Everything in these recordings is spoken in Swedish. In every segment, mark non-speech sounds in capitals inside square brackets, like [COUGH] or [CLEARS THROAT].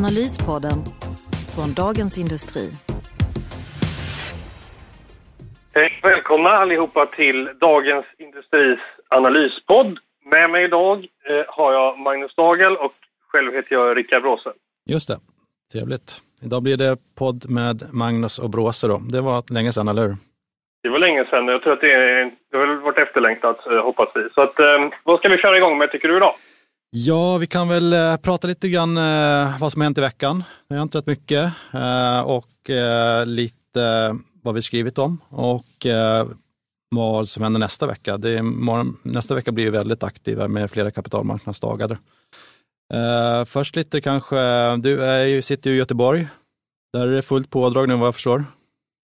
Analyspodden från Dagens Industri. Hej, välkomna allihopa till Dagens Industris analyspodd. Med mig idag eh, har jag Magnus Dagel och själv heter jag Rickard Bråse. Just det, trevligt. Idag blir det podd med Magnus och Bråse då. Det var länge sedan, eller hur? Det var länge sedan. Jag tror att det, är, det har varit efterlängtat, eh, hoppas vi. Så att, eh, vad ska vi köra igång med, tycker du idag? Ja, vi kan väl eh, prata lite grann eh, vad som har hänt i veckan. Det har hänt rätt mycket eh, och eh, lite eh, vad vi skrivit om och eh, vad som händer nästa vecka. Det är, morgon, nästa vecka blir vi väldigt aktiva med flera kapitalmarknadsdagar. Eh, först lite kanske, du är ju, sitter ju i Göteborg. Där är det fullt pådrag nu vad jag förstår.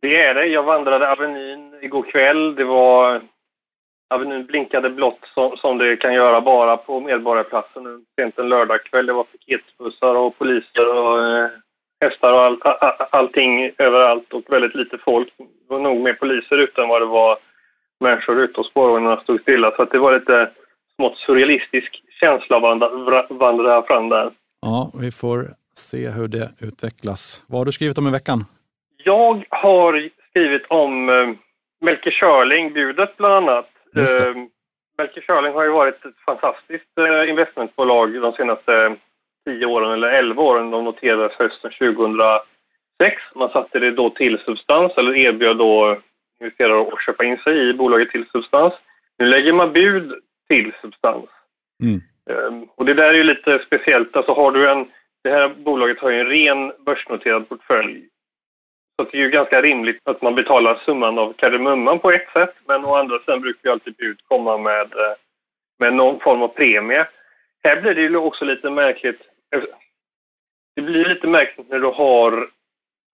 Det är det. Jag vandrade Avenyn igår kväll. Det var Avenyn blinkade blått som, som det kan göra bara på Medborgarplatsen sent en lördagkväll. Det var piketbussar och poliser och eh, hästar och all, all, allting överallt och väldigt lite folk. Det var nog mer poliser ute än vad det var människor ute och spårvagnarna stod stilla. Så att det var lite smått surrealistisk känsla att vandra, vandra fram där. Ja, vi får se hur det utvecklas. Vad har du skrivit om i veckan? Jag har skrivit om eh, Melker Schörling-budet bland annat. Eh, Melker Schörling har ju varit ett fantastiskt eh, investmentbolag de senaste 10 åren eller 11 åren. De noterades hösten 2006. Man satte det då till substans eller erbjöd då investerare att köpa in sig i bolaget till substans. Nu lägger man bud till substans. Mm. Ehm, Och det där är ju lite speciellt. Alltså har du en, det här bolaget har ju en ren börsnoterad portfölj. Så det är ju ganska rimligt att man betalar summan av kardemumman på ett sätt. Men å andra sidan brukar ju alltid bud komma med, eh, med någon form av premie. Här blir det ju också lite märkligt. Eh, det blir lite märkligt när du har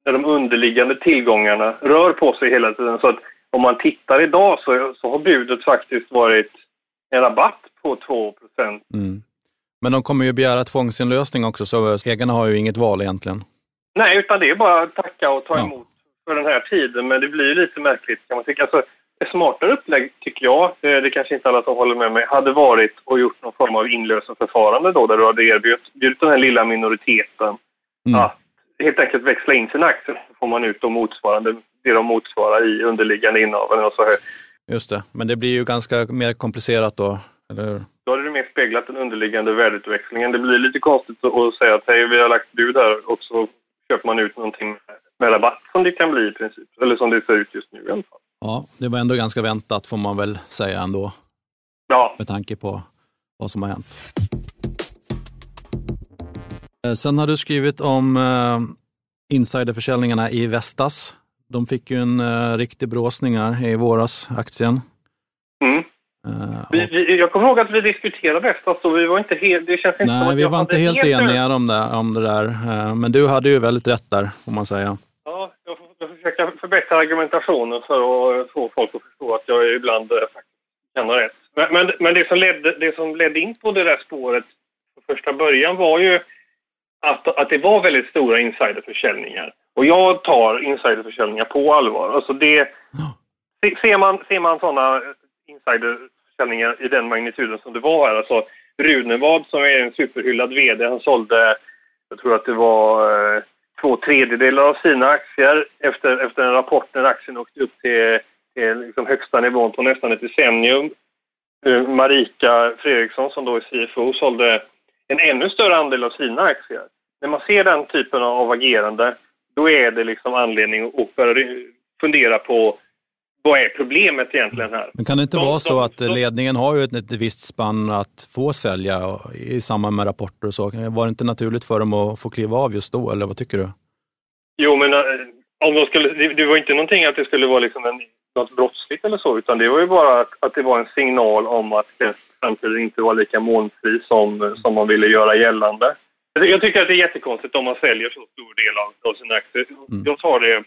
när de underliggande tillgångarna rör på sig hela tiden. Så att om man tittar idag så, så har budet faktiskt varit en rabatt på 2 Mm. Men de kommer ju begära tvångsinlösning också, så ägarna har ju inget val egentligen. Nej, utan det är bara att tacka och ta Ja. emot för den här tiden. Men det blir ju lite märkligt kan man tycka. Alltså, ett smartare upplägg tycker jag, det, det kanske inte alla som håller med mig, hade varit och gjort någon form av inlösenförfarande då, där du hade erbjudit bjudit den här lilla minoriteten Mm. att helt enkelt växla in sina aktier. Så får man ut de motsvarande, det de motsvarar i underliggande innehav. eller så här. Just det, men det blir ju ganska mer komplicerat då, eller hur? Då hade du mer speglat den underliggande värdeutväxlingen. Det blir lite konstigt att- att säga att hej, vi har lagt bud här och så köper man ut någonting med rabatt som det kan bli i princip. Eller som det ser ut just nu i alla fall. Ja, det var ändå ganska väntat får man väl säga ändå, Ja, med tanke på vad som har hänt. Eh, Sen har du skrivit om eh, insiderförsäljningarna i Vestas. De fick ju en eh, riktig bråsning här i våras, aktien. mm. Eh, vi, vi, jag kommer ihåg att vi diskuterade Vestas och vi var inte helt... Det känns inte nej, att vi var inte helt eniga om det, om det där, Eh, men du hade ju väldigt rätt där, får man säga. Ja, jag får, försöka förbättra argumentationen för att få folk att förstå att jag ibland eh, faktiskt kan ha rätt. Men, men, men det, som ledde, det som ledde in på det där spåret från första början var ju att, att det var väldigt stora insiderförsäljningar. Och jag tar insiderförsäljningar på allvar. Alltså det, se- ser, man, ser man sådana insiderförsäljningar i den magnituden som det var här, alltså Runevad som är en superhyllad vd, han sålde, jag tror att det var eh, två tredjedelar av sina aktier efter, efter en rapport när aktien åkte upp till, till liksom högsta nivån på nästan ett decennium. Eh, Marika Fredriksson som då är CFO sålde en ännu större andel av sina aktier. När man ser den typen av agerande då är det liksom anledning att börja fundera på vad är problemet egentligen här? Men kan det inte De- vara så de- att de- ledningen har ju ett, ett visst spann att få sälja i samband med rapporter och så? Var det inte naturligt för dem att få kliva av just då, eller vad tycker du? Jo, men eh, om de skulle, det, var inte någonting att det skulle vara liksom en, något brottsligt eller så, utan det var ju bara att, att det var en signal om att det samtidigt inte var lika molnfri som, som man ville göra gällande. Jag tycker att det är jättekonstigt om man säljer så stor del av, av sina aktier. Mm. Jag tar det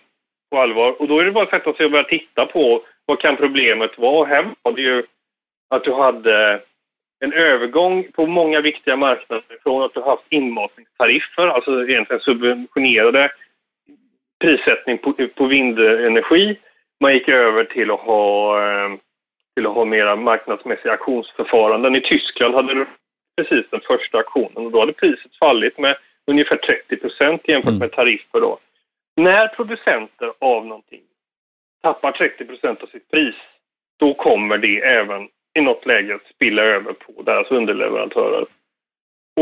på allvar. Och då är det bara att sätta sig och börja titta på vad kan problemet vara. Här var det ju att du hade en övergång på många viktiga marknader från att du haft inmatningstariffer, alltså egentligen subventionerade prissättning på, på vindenergi. Man gick över till att ha, eh, till att ha mera marknadsmässiga auktionsförfaranden. I Tyskland hade du precis den första auktionen och då hade priset fallit med ungefär 30 procent jämfört mm. med tariffer. Då. När producenter av någonting tappar 30 procent av sitt pris, då kommer det även i något läge att spilla över på deras underleverantörer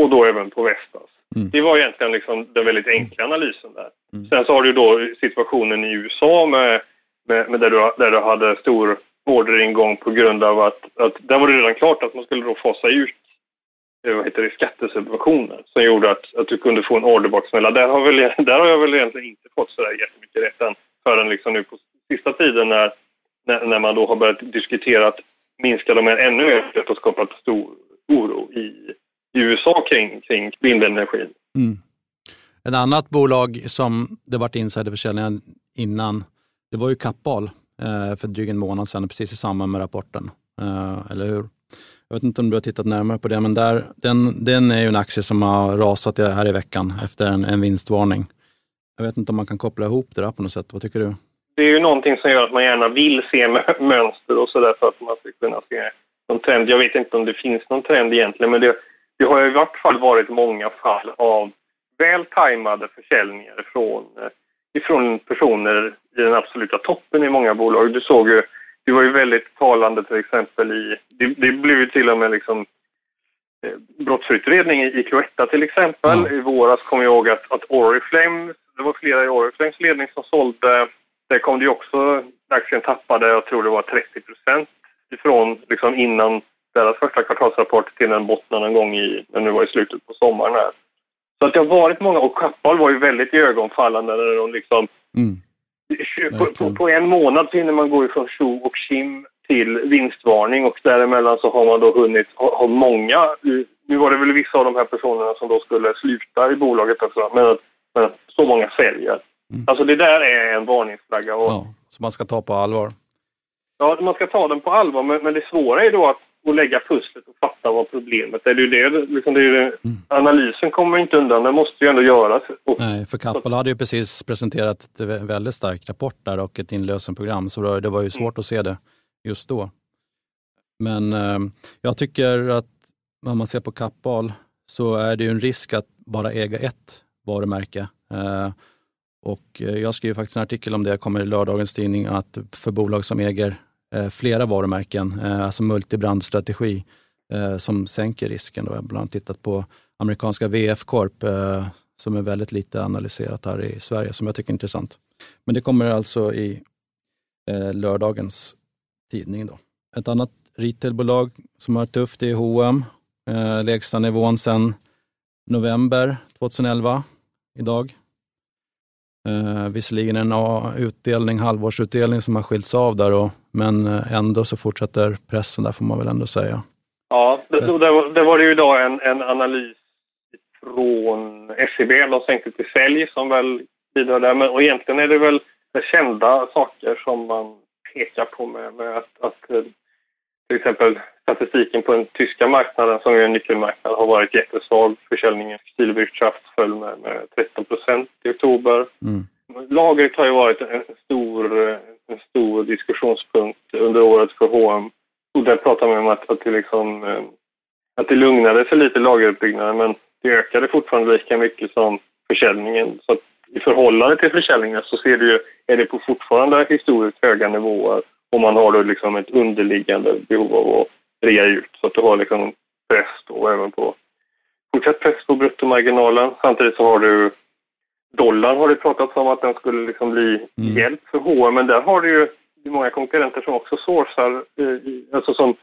och då även på Vestas. Mm. Det var egentligen liksom den väldigt enkla analysen där. Mm. Sen så har du då situationen i USA med, med, med där, du, där du hade stor orderingång på grund av att, att där var det redan klart att man skulle då fasa ut Eh, vad heter det, skattesubventioner som gjorde att, att du kunde få en orderbaksmälla. Där har, väl, där har jag väl egentligen inte fått så där jättemycket rätt än förrän liksom nu på sista tiden när, när, när man då har börjat diskutera att minska dem ännu mer och skapat stor oro i, i USA kring, kring vindenergin. Mm. Ett annat bolag som det varit insiderförsäljning innan, det var ju Kappahl eh, för drygt en månad sedan, precis i samband med rapporten. Eh, eller hur? Jag vet inte om du har tittat närmare på det, men där, den, den är ju en aktie som har rasat här i veckan efter en, en vinstvarning. Jag vet inte om man kan koppla ihop det där på något sätt. Vad tycker du? Det är ju någonting som gör att man gärna vill se [LAUGHS] mönster och sådär för att man ska kunna se någon trend. Jag vet inte om det finns någon trend egentligen, men det, det har i vart fall varit många fall av väl tajmade försäljningar från, eh, ifrån personer i den absoluta toppen i många bolag. Du såg ju, det var ju väldigt talande till exempel i, det, det blev ju till och med liksom eh, brottsutredning i Cloetta till exempel. Mm. I våras kom jag ihåg att, att Oriflame, det var flera i Oriflames ledning som sålde. Där kom det ju också, aktien tappade, jag tror det var 30 procent ifrån liksom innan deras första kvartalsrapport till den bottnade någon gång i, nu var i slutet på sommaren här. Så att det har varit många, och Kappahl var ju väldigt ögonfallande när de liksom mm. På, på, på, en månad så hinner man gå ifrån tjo och kim till vinstvarning och däremellan så har man då hunnit ha, ha många, nu var det väl vissa av de här personerna som då skulle sluta i bolaget också, men, men så många säljer. Mm. Alltså det där är en varningsflagga. Och, ja, som man ska ta på allvar. Ja, man ska ta den på allvar, men, men det svåra är då att, att lägga pusslet och fatta vad problemet är. Det är ju det, liksom det, är det mm. Analysen kommer inte undan, den måste ju ändå göras. Nej, för Kappahl hade ju precis presenterat ett väldigt starkt rapport där och ett inlösenprogram, så det var ju svårt mm. att se det just då. Men eh, jag tycker att när man ser på Kappahl så är det ju en risk att bara äga ett varumärke. Eh, och eh, jag skrev faktiskt en artikel om det, kommer i lördagens tidning, att för bolag som äger eh, flera varumärken, eh, alltså multibrandstrategi, Eh, som sänker risken. Då. Jag har bland annat tittat på amerikanska VF Corp eh, som är väldigt lite analyserat här i Sverige, som jag tycker är intressant. Men det kommer alltså i eh, lördagens tidning. Då. Ett annat retailbolag som har tufft är H&M. Lägsta nivån sedan november 2011 idag. Eh, visserligen en utdelning, halvårsutdelning som har skilts av där, och, men ändå så fortsätter pressen där får man väl ändå säga. Ja, det, det, var, det var det ju idag en, en analys från SEB, de sänkte till sälj som väl bidrar där. Men, och egentligen är det väl kända saker som man pekar på med, med att, att eh, till exempel statistiken på den tyska marknaden som är en nyckelmarknad har varit jättesvag. Försäljningen för Stilwirtschaft föll med, med 13 procent i oktober. Mm. Lagret har ju varit en stor, en stor diskussionspunkt under året för H&M. Och där pratar man om att, att, det liksom, eh, att det lugnade sig lite lageruppbyggnaden men det ökade fortfarande lika mycket som försäljningen. Så i förhållande till försäljningen så ser du, är det på fortfarande historiskt höga nivåer och man har då liksom ett underliggande behov av att rea ut så att du har liksom press då även på fortsatt press på bruttomarginalen. Samtidigt så har du dollarn har det pratats om att den skulle liksom bli mm. hjälp för H&M men där har du ju det är många konkurrenter som också sourcar, eh, alltså som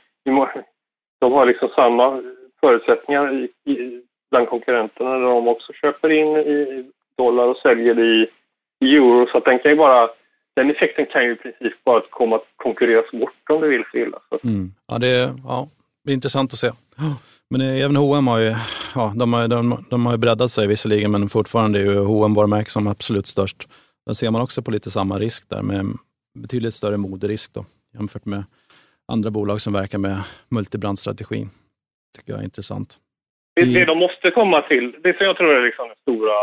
de har liksom samma förutsättningar i, i, bland konkurrenterna där de också köper in i dollar och säljer i, i euro så att den kan ju bara den effekten kan ju i princip bara komma att konkurreras bort om du vill så illa. Mm. Ja, det, ja, det är intressant att se. Men eh, även H&M har ju ja, de, har, de, de har breddat sig visserligen, men fortfarande är ju H&M varumärke som absolut störst. Där ser man också på lite samma risk där, med betydligt större moderisk då, jämfört med andra bolag som verkar med multibrandstrategin. tycker jag är intressant. Det, det de måste komma till, det som jag tror är liksom det stora,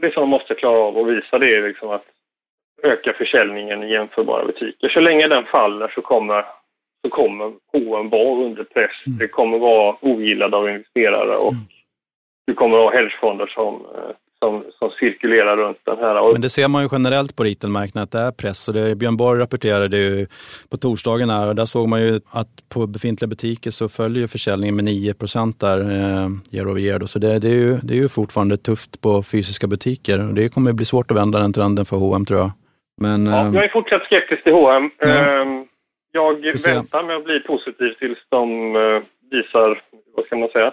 det, som de måste klara av att visa det är liksom att öka försäljningen i jämförbara butiker. Så länge den faller så kommer, så kommer H&M vara under press. Mm. Det kommer vara ogillad av investerare och mm. det kommer vara hedgefonder som eh, som, som cirkulerar runt den här. Men det ser man ju generellt på retailmarknaden att det är press. Och det, Björn Borg rapporterade ju på torsdagen här och där såg man ju att på befintliga butiker så följer försäljningen med 9 procent där eh, year over year. Då. Så det, det, är ju, det är ju fortfarande tufft på fysiska butiker och det kommer bli svårt att vända den trenden för H&M tror jag. Men, ja, eh, jag är fortsatt skeptisk till H&M. Ja. Ehm, jag väntar med att bli positiv tills de eh, visar, vad ska man säga,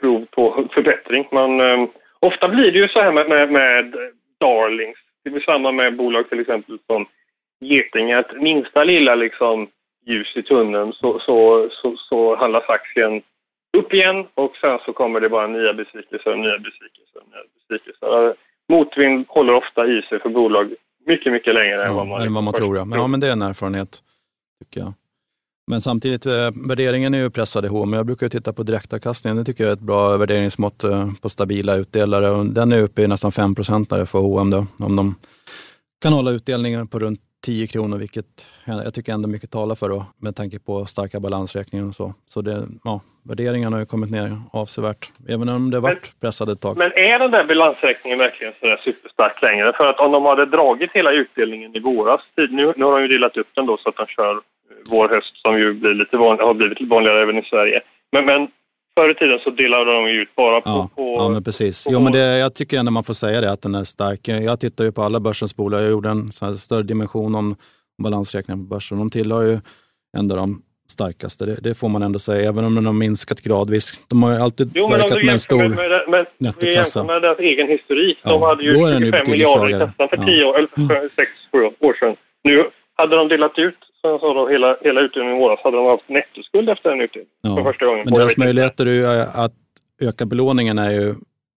prov på förbättring. Man ehm, Ofta blir det ju så här med, med, med darlings. Det blir samma med bolag till exempel som Geting, att minsta lilla liksom ljus i tunneln så, så, så, så handlas aktien upp igen och sen så kommer det bara nya besvikelser och nya besvikelser och nya besvikelser. Motvind håller ofta i sig för bolag mycket, mycket längre ja, än vad man, än vad man tror. Ja. Men, ja, men det är en erfarenhet, tycker jag. Men samtidigt, eh, värderingen är ju pressad i men jag brukar titta på direktavkastningen. Det tycker jag är ett bra värderingsmått eh, på stabila utdelare. Den är uppe i nästan 5 procent för H&M då, om de kan hålla utdelningen på runt 10 kronor, vilket jag tycker ändå mycket talar för då, med tanke på starka balansräkningar och så. Så det, ja, värderingarna har ju kommit ner avsevärt, även om det varit pressade ett tag. Men är den där balansräkningen verkligen så superstark längre? För att om de hade dragit hela utdelningen i våras, nu, nu har de ju delat upp den då så att de kör vår höst som ju blir lite van, har blivit lite vanligare även i Sverige. Men, men förr i tiden så delade de ut bara på... Ja, på, ja men precis. På, jo, men det, jag tycker ändå man får säga det, att den är stark. Jag tittar ju på alla börsens bolag. Jag gjorde en större dimension om balansräkningen på börsen. De tillhör ju ändå de starkaste. Det, det, får man ändå säga, även om den har minskat gradvis. De har ju alltid jo, verkat med en stor med, med, med, nettokassa. Med deras egen historik. Ja, de hade ju 25 miljarder i kassan för 10 ja. 6 år sedan. Nu hade de delat ut Sen så då hela, hela utdelningen i våras hade de haft nettoskuld efter den utdelningen. Ja. För första gången. Men deras möjligheter att öka belåningen är ju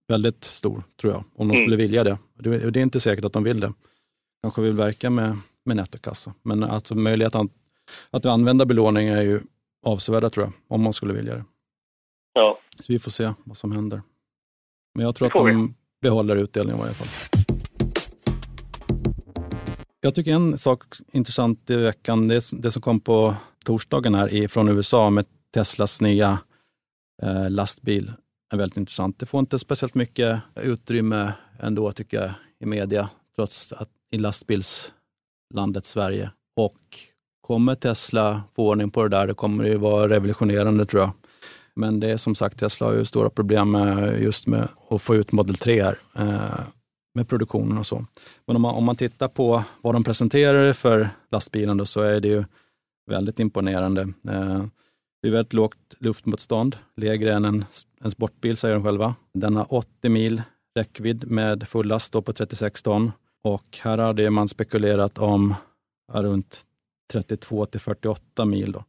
väldigt stor, tror jag. Om de mm. skulle vilja det. Det är inte säkert att de vill det. Kanske vill verka med, med nettokassa. Men alltså möjligheten att, att använda belåning är ju avsevärda, tror jag. Om man skulle vilja det. Ja. Så vi får se vad som händer. Men jag tror att de vi. behåller utdelningen i varje fall. Jag tycker en sak intressant i veckan, det, det som kom på torsdagen här från USA med Teslas nya eh, lastbil är väldigt intressant. Det får inte speciellt mycket utrymme ändå tycker jag i media, trots att i lastbilslandet Sverige. Och kommer Tesla få ordning på det där, det kommer ju vara revolutionerande tror jag. Men det är som sagt, Tesla har ju stora problem med, just med att få ut Model 3 här. Eh, med produktionen och så. Men om man, om man tittar på vad de presenterade för lastbilen då, så är det ju väldigt imponerande. Eh, det är väldigt lågt luftmotstånd, lägre än en, en sportbil säger de själva. Den har 80 mil räckvidd med full last på 36 ton och här hade man spekulerat om runt 32 till 48 mil. Då.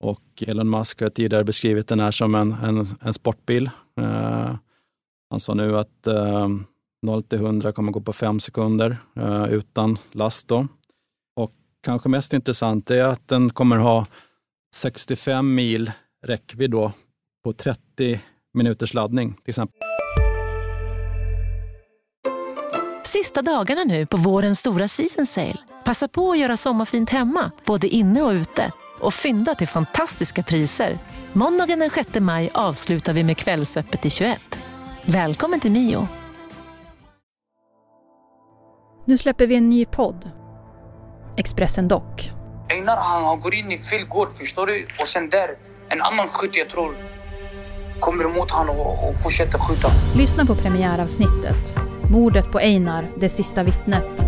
Och Elon Musk har tidigare beskrivit den här som en, en, en sportbil. Eh, han sa nu att eh, 0 till 100 kommer gå på 5 sekunder eh, utan last. Då. Och kanske mest intressant är att den kommer ha 65 mil räckvidd då på 30 minuters laddning till exempel. Sista dagarna nu på vårens stora season sale. Passa på att göra sommarfint hemma, både inne och ute och fynda till fantastiska priser. Måndagen den 6 maj avslutar vi med Kvällsöppet i 21. Välkommen till Mio. Nu släpper vi en ny podd. Expressen Dock. Einar han, går in i fel gård, förstår du? Och sen där, en annan skytt jag tror kommer emot honom och, och fortsätter skjuta. Lyssna på premiäravsnittet. Mordet på Einar, det sista vittnet.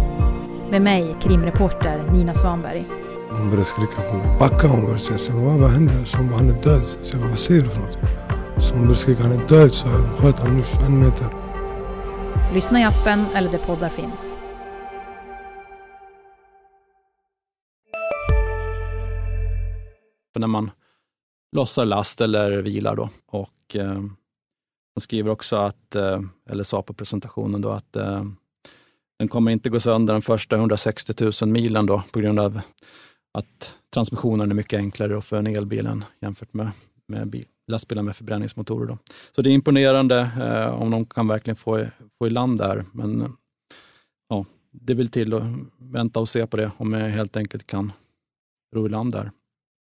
Med mig, krimreporter Nina Svanberg. Hon började skrika på mig. Backa hon började säga. Så vad, vad hände? Så hon bara, han är död. Så jag bara, vad säger du för något? Så hon började skrika, han är död. Så jag sköt honom nu 21 meter. Lyssna i appen eller där poddar finns. När man lossar last eller vilar. Då. Och, eh, Han skriver också att, eh, eller sa på presentationen då, att eh, den kommer inte gå sönder den första 160 000 milen då på grund av att transmissionen är mycket enklare för en elbil än jämfört med, med bil, lastbilar med förbränningsmotorer. Då. Så det är imponerande eh, om de kan verkligen få, få i land där. Men eh, ja, det vill till att vänta och se på det, om jag helt enkelt kan ro i land där.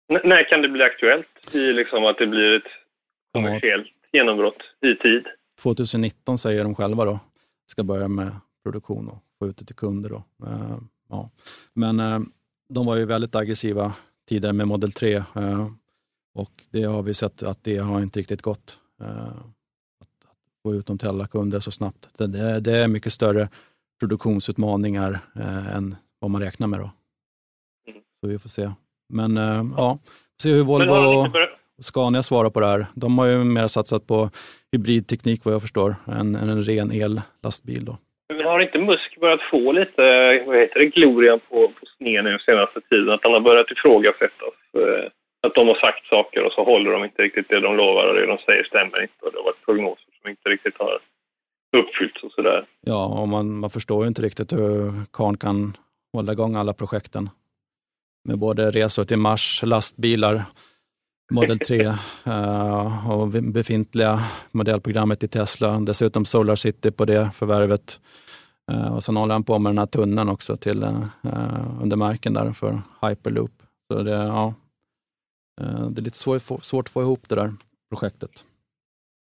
N när kan det bli aktuellt i liksom att det blir ett kommersiellt ja. genombrott i tid? 2019 säger de själva då, ska börja med produktion och få ut det till kunder. Då. Uh, ja. Men uh, de var ju väldigt aggressiva tidigare med Model 3 uh, eh, och det har vi sett att det har inte riktigt gått. Att, få ut dem till alla kunder så snabbt. Det, det är mycket större produktionsutmaningar än vad man räknar med. Då. Mm. Så vi får se. Men ja, se hur Volvo och Scania svarar på det här. De har ju mer satsat på hybridteknik vad jag förstår, än, än en ren ellastbil. Då. Men har inte Musk börjat få lite, vad heter det, glorian på, på sned nu senaste tiden? Att han har börjat ifrågasättas? Eh, att de har sagt saker och så håller de inte riktigt det de lovar och det de säger stämmer inte. Och det har varit prognoser som inte riktigt har uppfyllts och sådär. Ja, och man, man förstår ju inte riktigt hur Karn kan hålla igång alla projekten. Med både resor till Mars, lastbilar, Model 3 uh, [LAUGHS] eh, och befintliga modellprogrammet i Tesla. Dessutom Solar City på det förvärvet. Uh, och sen håller han på med den här tunneln också till, uh, under marken där för Hyperloop. Så det, ja, det är lite svår, svårt att få ihop det där projektet.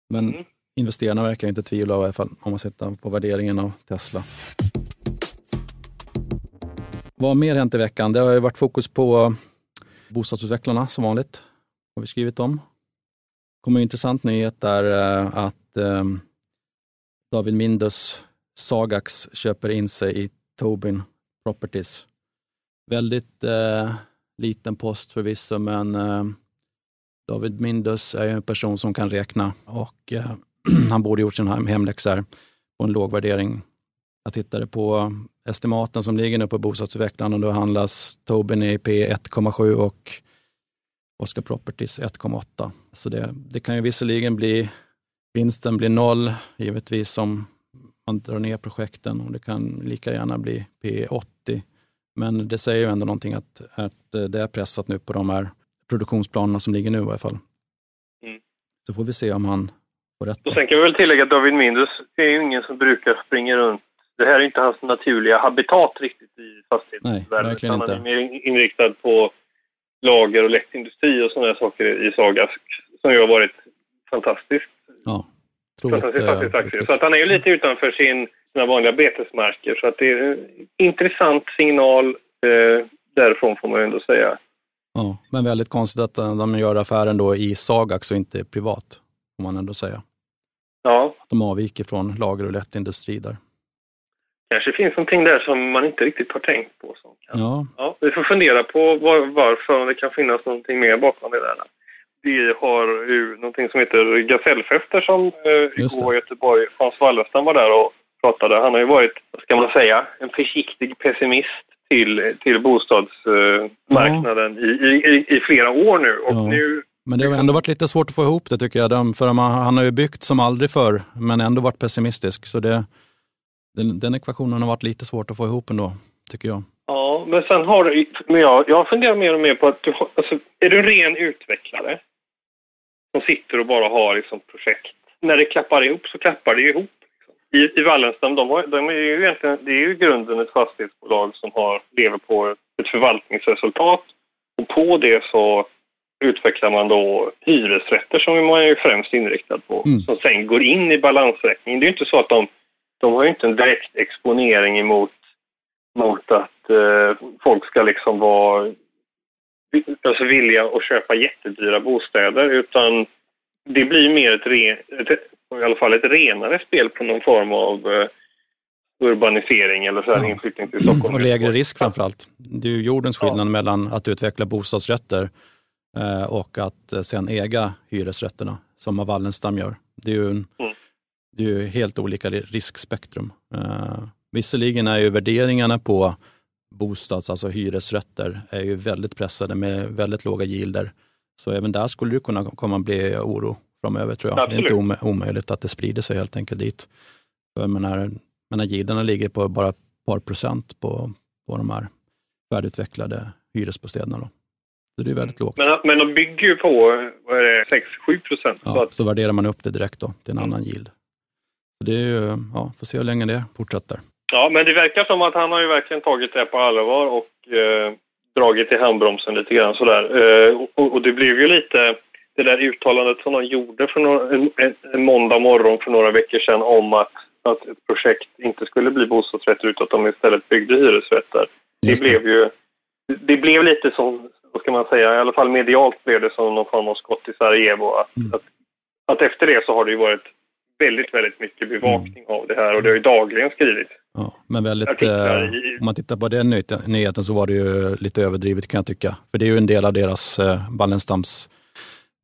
Men mm. investerarna verkar inte tvivla i alla fall om man sitter på värderingen av Tesla. Vad har mer hänt i veckan? Det har ju varit fokus på eh, bostadsutvecklarna som vanligt har vi skrivit om. Det kommer en intressant nyhet där eh, att ehm, David Mindus Sagax köper in sig i Tobin Properties. Väldigt eh, liten post förvisso, men eh, David Mindus är en person som kan räkna och eh, [CLEARS THROAT] han borde gjort sin hemläxa på en låg värdering. Jag tittade på estimaten som ligger nu på bostadsutvecklaren och då handlas Tobin i P 1,7 och Oscar Properties 1,8. Så det, det kan ju visserligen bli, vinsten blir noll, givetvis om man drar ner projekten och det kan lika gärna bli P80. Men det säger ju ändå någonting att, att det är pressat nu på de här produktionsplanerna som ligger nu i alla fall. Mm. Så får vi se om han får rätt. Och sen kan vi väl tillägga att David Mindus är ju ingen som brukar springa runt. Det här är inte hans naturliga habitat riktigt i fastighetsvärlden. Nej. Han är mer inriktad på lager och lättindustri och sådana saker i Saga som ju har varit fantastiskt. Ja, fantastiskt, fantastiskt aktiv. Så att han är ju lite utanför sin, sina vanliga betesmarker. Så att det är en intressant signal eh, därifrån får man ju ändå säga. Ja, men väldigt konstigt att de gör affären då i Sagax och inte privat, får man ändå säga. Ja. De avviker från lager och lättindustri där kanske finns någonting där som man inte riktigt har tänkt på. Som kan. Ja. Ja, vi får fundera på var, varför, om det kan finnas någonting mer bakom det där. Vi har ju någonting som heter Gasellfester som eh, igår i Göteborg. Hans Wallestam var där och pratade. Han har ju varit, vad ska man säga, en försiktig pessimist till, till bostadsmarknaden ja. i, i, i, flera år nu. Och ja. nu men det har ändå varit lite svårt att få ihop det tycker jag. För han har ju byggt som aldrig förr, men ändå varit pessimistisk. Så det, den, den ekvationen har varit lite svårt att få ihop ändå, tycker jag. Ja, men sen har du, men jag, jag funderar mer och mer på att du har, alltså, är du en ren utvecklare som sitter och bara har liksom projekt, när det klappar ihop så klappar det ihop. Liksom. I, i Wallenstam, de, har, de är ju egentligen, det är ju grunden ett fastighetsbolag som har, lever på ett förvaltningsresultat och på det så utvecklar man då hyresrätter som man är främst inriktad på, mm. som sen går in i balansräkningen. Det är ju inte så att de de har ju inte en direkt exponering emot mot att eh, folk ska liksom vara alltså vilja att köpa jättedyra bostäder utan det blir mer ett, ren, ett, i alla fall ett renare spel på någon form av eh, urbanisering eller så här, ja. inflyttning till Stockholm. Och lägre risk framförallt. Det är ju jordens skillnad ja. mellan att utveckla bostadsrätter eh, och att eh, sen äga hyresrätterna som Wallenstam gör. Det är ju en, mm det är ju helt olika riskspektrum. Uh, visserligen är ju värderingarna på bostads, alltså hyresrätter, är ju väldigt pressade med väldigt låga gilder. Så även där skulle det kunna komma bli oro framöver tror jag. Absolut. Det är inte omöjligt att det sprider sig helt enkelt dit. För men här yielderna ligger på bara ett par procent på, på de här färdigutvecklade hyresbostäderna. Då. Så det är väldigt lågt. Men, men de bygger ju på vad är det, 6-7 procent. Ja, så värderar man upp det direkt då, till en annan yield. Det är ju, ja, får se hur länge det fortsätter. Ja, men det verkar som att han har ju verkligen tagit det på allvar och eh, dragit i handbromsen lite grann sådär. Eh, och, och det blev ju lite det där uttalandet som de gjorde för några, en, en, en måndag morgon för några veckor sedan om att, att ett projekt inte skulle bli bostadsrätter utan att de istället byggde hyresrätter. Just det, blev ju det blev lite som, vad ska man säga, i alla fall medialt blev det som någon form av skott i Sarajevo. Att, Mm. att, att efter det så har det ju varit väldigt, väldigt mycket bevakning av det här och det har ju dagligen skrivits. Ja, men väldigt, eh, i- om man tittar på den nyheten, så var det ju lite överdrivet kan jag tycka. För det är ju en del av deras eh, Wallenstams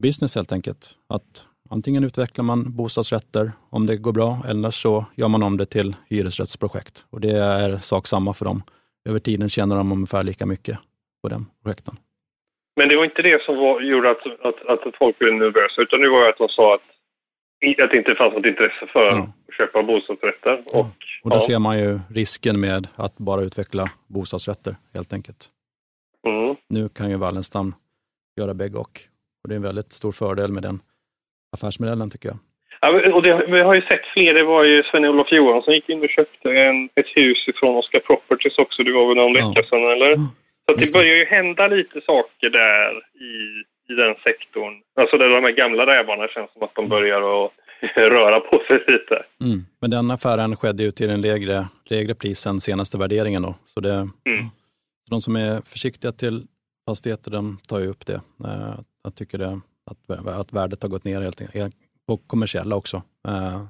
business helt enkelt. Att antingen utvecklar man bostadsrätter om det går bra eller så gör man om det till hyresrättsprojekt. Och det är sak samma för dem. Över tiden tjänar de ungefär lika mycket på den projekten. Men det var inte det som var, gjorde att, att, att folk blev nervösa utan det var att de sa att, att det inte fanns något intresse för Ja. att köpa bostadsrätter. Ja. Och, Och där ja. ser man ju risken med att bara utveckla bostadsrätter helt enkelt. Mm. Nu kan ju Wallenstam göra bägge och. Och det är en väldigt stor fördel med den affärsmodellen tycker jag. Ja, och det, vi har ju sett fler. Det var ju Sven-Olof Johansson som gick in och köpte en, ett hus ifrån Oscar Properties också. Det var väl någon vecka sedan, eller? Så det. börjar ju hända lite saker där i, i den sektorn. Alltså där de här gamla rävarna känns som att de börjar att [LAUGHS] röra på sig lite. Mm. Men den affären skedde ju till en lägre, lägre pris än senaste värderingen. Då. Så det, Mm. de som är försiktiga till fastigheter, de tar ju upp det. Eh, Jag tycker det, att, att värdet har gått ner helt, enkelt, på kommersiella också. Eh,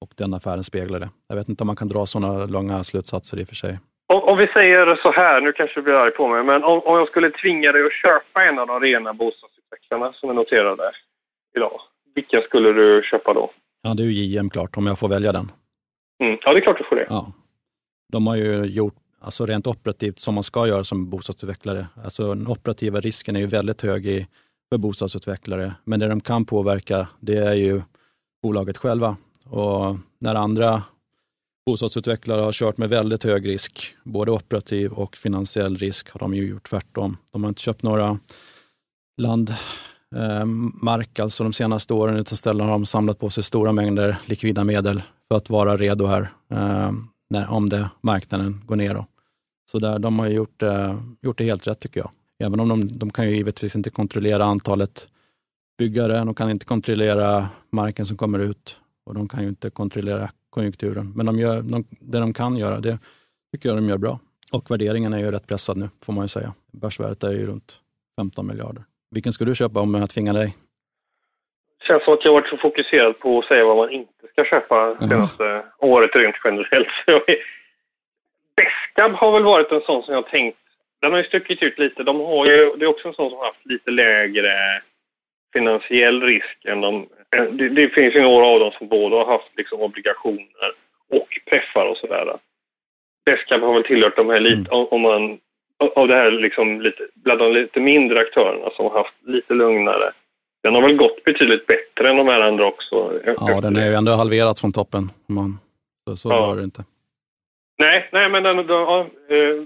Och den affären speglar det. Jag vet inte om man kan dra sådana långa slutsatser i och för sig. Om, om vi säger så här, nu kanske du blir arg på mig, men om, om jag skulle tvinga dig att köpa en av de rena bostadsutvecklarna som är noterade idag, vilken skulle du köpa då? Ja, det är ju JM klart, om jag får välja den. Mm. Ja, det är klart du får det. Ja. De har ju gjort alltså rent operativt som man ska göra som bostadsutvecklare. Alltså den operativa risken är ju väldigt hög i, för bostadsutvecklare. Men det de kan påverka det är ju bolaget själva. Och när andra bostadsutvecklare har kört med väldigt hög risk, både operativ och finansiell risk, har de ju gjort tvärtom. De har inte köpt några landmark eh, alltså de senaste åren, utan istället har de samlat på sig stora mängder likvida medel för att vara redo här eh, när, om det, marknaden går ner. Då. Så där, de har gjort, eh, gjort det helt rätt tycker jag. Även om de, de kan ju givetvis inte kontrollera antalet byggare, de kan inte kontrollera marken som kommer ut och de kan ju inte kontrollera konjunkturen. Men de gör, de, det de kan göra, det tycker jag de gör bra. Och värderingen är ju rätt pressad nu, får man ju säga. Börsvärdet är ju runt 15 miljarder. Vilken ska du köpa om jag tvingar dig? känns som att jag varit så fokuserad på att säga vad man inte ska köpa senaste året rent generellt. Beskab har väl varit en sån som jag tänkt, den har ju stuckit ut lite. De har ju, det är också en sån som har haft lite lägre finansiell risk än de... Det, det finns ju några av dem som både har haft liksom obligationer och preffar och sådär. Beskab har väl tillhört de här lite, om om man, av det här liksom lite, bland de lite mindre aktörerna som har haft lite lugnare. Den har väl gått betydligt bättre än de här andra också. Ja, den är ju ändå halverats från toppen. Man, så så Ja. var det inte. Nej, nej men den, ja, eh,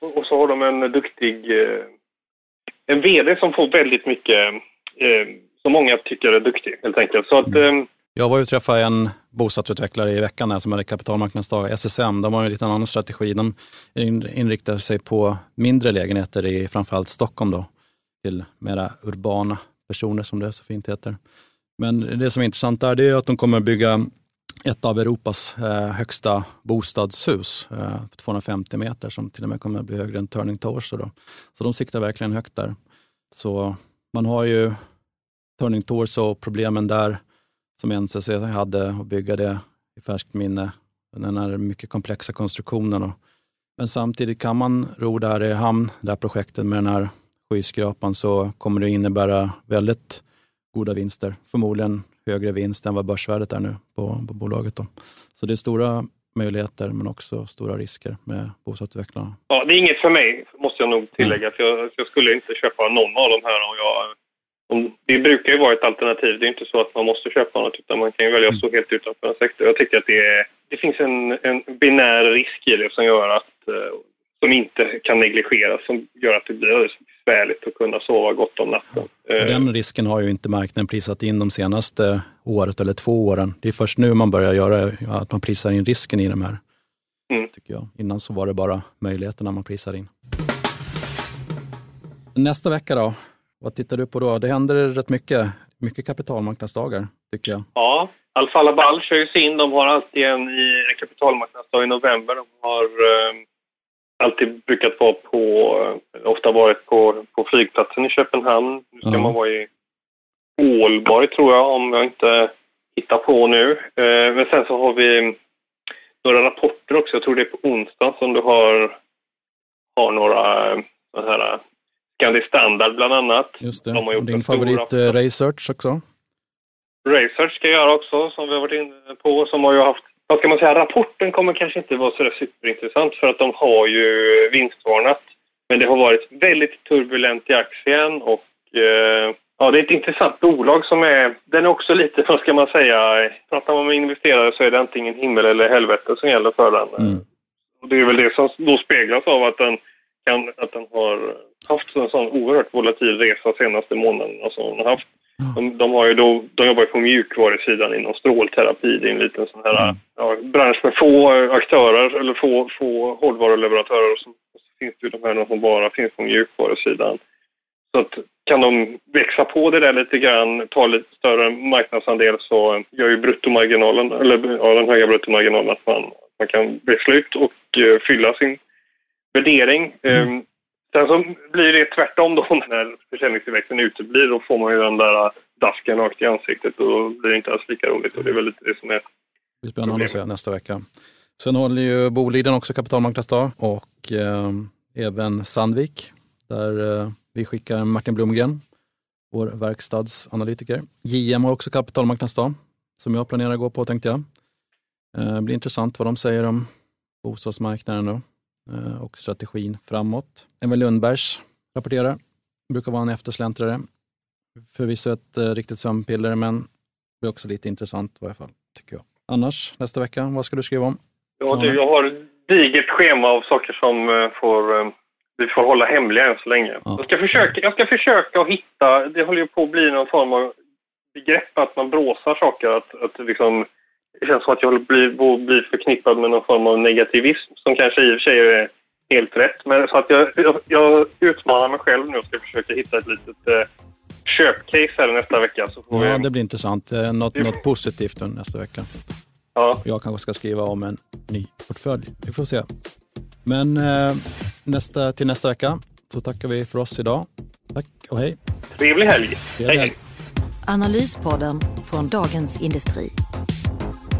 och och så har de en duktig... eh, En VD som får väldigt mycket... eh, Som många tycker är duktig, helt enkelt. Så att... eh, Jag var ju träffade en bostadsutvecklare i veckan här som hade kapitalmarknadsdag, SSM. De har en lite annan strategi. De in- inriktar sig på mindre lägenheter i framförallt Stockholm då, till mera urbana personer som det så fint heter. Men det som är intressant där det är att de kommer att bygga ett av Europas eh, högsta bostadshus, eh, 250 meter, som till och med kommer att bli högre än Turning Towers. Då. Så de siktar verkligen högt där. Så man har ju Turning Torso och problemen där som NCC hade och bygga det i färskt minne. Den här mycket komplexa konstruktionen. Och, men samtidigt kan man ro där i hamn, det här projektet med den här skyskrapan så kommer det innebära väldigt goda vinster. Förmodligen högre vinst än vad börsvärdet är nu på, på bolaget. Då. Så det är stora möjligheter men också stora risker med bostadsutvecklarna. Ja, det är inget för mig, måste jag nog tillägga. För jag, jag skulle inte köpa någon av de här Och jag om, det brukar ju vara ett alternativ. Det är inte så att man måste köpa något utan man kan ju välja att stå helt utanför en sektor. Jag tycker att det, är, det finns en, en binär risk i det som gör att eh, som inte kan negligeras som gör att det blir besvärligt att kunna sova gott om natten. Och den risken har ju inte marknaden prisat in de senaste året eller två åren. Det är först nu man börjar göra att man prisar in risken i de här. Mm. Tycker jag. Innan så var det bara möjligheterna man prisar in. Nästa vecka då? Vad tittar du på då? Det händer rätt mycket. Mycket kapitalmarknadsdagar, tycker jag. Ja, Alfa Laval kör ju sin. De har alltid en, en kapitalmarknadsdag i november. De har eh, alltid brukat vara på, eh, ofta varit på, på flygplatsen i Köpenhamn. Nu ska mm. man vara i Ålborg tror jag, om jag inte hittar på nu. Eh, men sen så har vi några rapporter också. Jag tror det är på onsdag som du har, har några eh, så här Scandi Standard bland annat. Just det. De har gjort Din favorit uh, Research också? Research ska jag göra också, som vi har varit inne på. Som har ju haft, vad ska man säga, rapporten kommer kanske inte vara så superintressant för att de har ju vinstvarnat. Men det har varit väldigt turbulent i aktien och eh, ja, det är ett intressant bolag som är, den är också lite, vad ska man säga, pratar man med investerare så är det antingen himmel eller helvete som gäller för den. Mm. Och det är väl det som då speglas av att den, kan, att den har haft en sån oerhört volatil resa senaste månaden. Alltså, de, haft, de, de, har ju då, de jobbar ju på mjukvarusidan inom strålterapi. Det är en liten sån här mm. ja, bransch med få aktörer eller få, få hårdvaruleverantörer. Och så, finns det ju de här som bara finns på mjukvarusidan. Så att, kan de växa på det där lite grann, ta lite större marknadsandel så gör ju bruttomarginalen, eller ja, den höga bruttomarginalen att man, man kan växla ut och uh, fylla sin värdering. Mm. Um, Sen så blir det tvärtom då [LAUGHS] när försäljningstillväxten uteblir. Då får man ju den där dasken rakt i ansiktet och då blir det inte alls lika roligt. Och det är väl lite det som är Det blir spännande att se nästa vecka. Sen håller ju Boliden också kapitalmarknadsdag och eh, även Sandvik där eh, vi skickar Martin Blomgren, vår verkstadsanalytiker. JM har också kapitalmarknadsdag som jag planerar att gå på tänkte jag. Eh, blir intressant vad de säger om bostadsmarknaden då. Eh, och strategin framåt. Emil Lundbergs rapporterar, brukar vara en eftersläntrare. Förvisso ett eh, riktigt sömnpiller, men det är också lite intressant i varje fall, tycker jag. Annars, nästa vecka, vad ska du skriva om? Ja, du, jag har digert schema av saker som eh, får, vi får hålla hemliga än så länge. Ja. Jag, ska försöka, jag ska försöka att hitta, det håller ju på att bli någon form av begrepp att man bråsar saker, att, att liksom det känns som att jag blir, blir förknippad med någon form av negativism som kanske i och för sig är helt rätt. Men så att jag, jag, jag utmanar mig själv nu och ska försöka hitta ett litet eh, köpcase här nästa vecka. Så får ja, vi... det blir intressant. Eh, något, något positivt nästa vecka. Ja. Jag kanske ska skriva om en ny portfölj. Vi får se. Men eh, nästa, till nästa vecka så tackar vi för oss idag. Tack och hej. Trevlig helg. Trevlig helg. Analyspodden från Dagens Industri.